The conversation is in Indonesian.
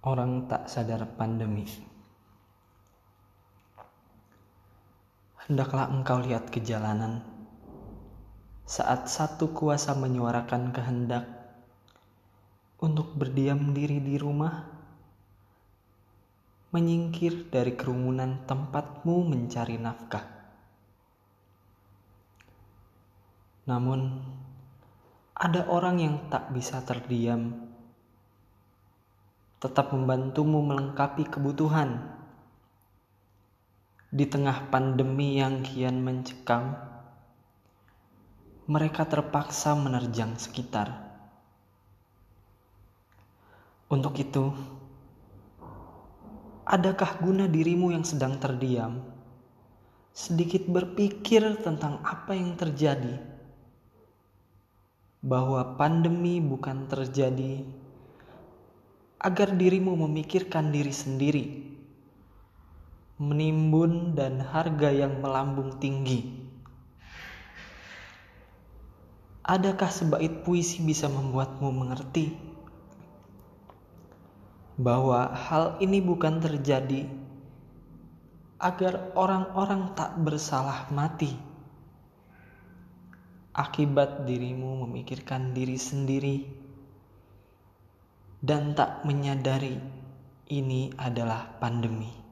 Orang tak sadar pandemi. Hendaklah engkau lihat ke jalanan saat satu kuasa menyuarakan kehendak untuk berdiam diri di rumah, menyingkir dari kerumunan tempatmu mencari nafkah. Namun, ada orang yang tak bisa terdiam tetap membantumu melengkapi kebutuhan. Di tengah pandemi yang kian mencekam, mereka terpaksa menerjang sekitar. Untuk itu, adakah guna dirimu yang sedang terdiam sedikit berpikir tentang apa yang terjadi? Bahwa pandemi bukan terjadi agar dirimu memikirkan diri sendiri, menimbun dan harga yang melambung tinggi. Adakah sebaik puisi bisa membuatmu mengerti bahwa hal ini bukan terjadi agar orang-orang tak bersalah mati akibat dirimu memikirkan diri sendiri? Dan tak menyadari ini adalah pandemi.